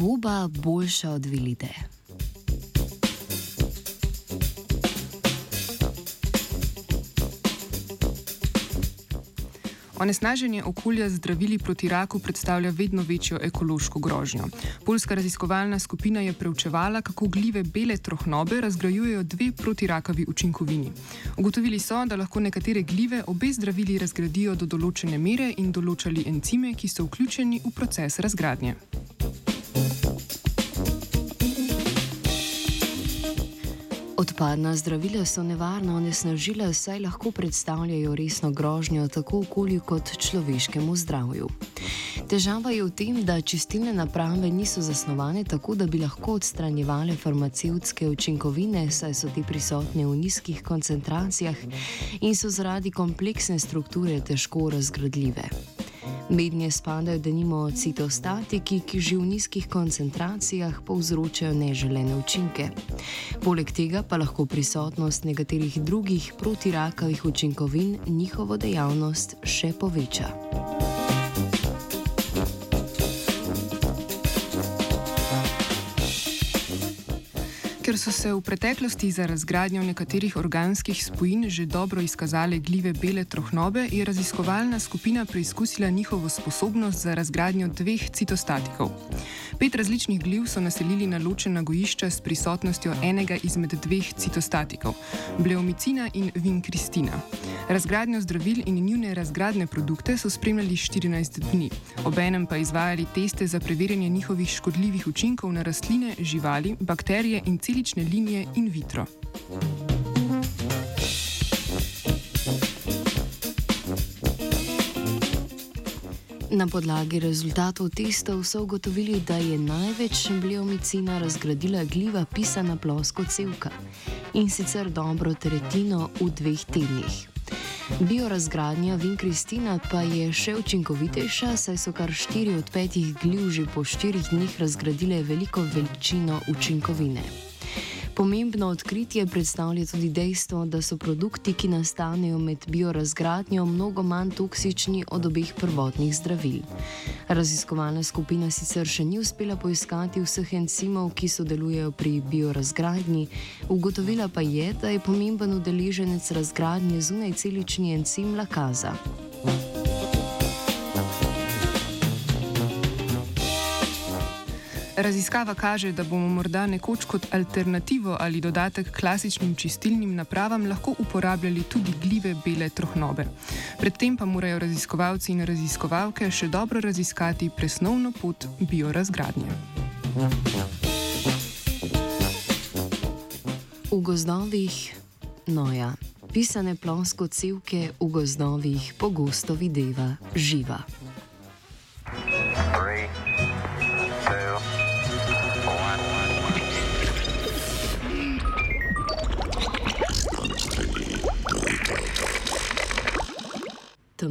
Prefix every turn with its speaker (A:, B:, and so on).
A: Goba boljša od vilide.
B: Onesnaženje okolja z zdravili proti raku predstavlja vedno večjo ekološko grožnjo. Poljska raziskovalna skupina je preučevala, kako gljive bele trohnobe razgrajujejo dve protirakavi učinkovini. Ugotovili so, da lahko nekatere gljive obe zdravili razgradijo do določene mere in določali encime, ki so vključeni v proces razgradnje.
A: Odpadna zdravila so nevarna onesnažila, saj lahko predstavljajo resno grožnjo tako okolju kot človeškemu zdravju. Težava je v tem, da čistilne naprave niso zasnovane tako, da bi lahko odstranjevale farmacevtske učinkovine, saj so te prisotne v nizkih koncentracijah in so zaradi kompleksne strukture težko razgradljive. Mednje spadajo denimo citostatiki, ki že v nizkih koncentracijah povzročajo neželene učinke. Poleg tega pa lahko prisotnost nekaterih drugih protirakavih učinkovin njihovo dejavnost še poveča.
B: Ker so se v preteklosti za razgradnjo nekaterih organskih spojin že dobro izkazale gljive bele trohnobe, je raziskovalna skupina preizkusila njihovo sposobnost za razgradnjo dveh citostatikov. Pet različnih gljiv so naselili na ločena gojišča s prisotnostjo enega izmed dveh citostatikov - bleomicina in vinkristina. Razgradnjo zdravil in njune razgradne produkte so spremljali 14 dni, obenem pa izvajali teste za preverjanje njihovih škodljivih učinkov na rastline, živali, bakterije in celi celične linije in vitro.
A: Na podlagi rezultatov testov so ugotovili, da je največ bleomicina razgradila gljiva pisana plosko cevka in sicer dobro tretjino v dveh tednih. Biorazgradnja vinkristina pa je še učinkovitejša, saj so kar štiri od petih gljiv že po štirih dneh razgradile veliko veličino učinkovine. Pomembno odkritje predstavlja tudi dejstvo, da so produkti, ki nastanejo med biorazgradnjo, mnogo manj toksični od obeh prvotnih zdravil. Raziskovalna skupina sicer še ni uspela poiskati vseh encimov, ki sodelujejo pri biorazgradnji, ugotovila pa je, da je pomemben udeleženec razgradnje zunaj celični encim lakaza.
B: Raziskava kaže, da bomo morda nekoč kot alternativo ali dodatek klasičnim čistilnim napravam lahko uporabljali tudi gljive bele trohnobe. Predtem pa morajo raziskovalci in raziskovalke še dobro raziskati presnovno pot biorazgradnje.
A: V gozdovih, no ja, pisane plosko cevke v gozdovih pogosto videva živa.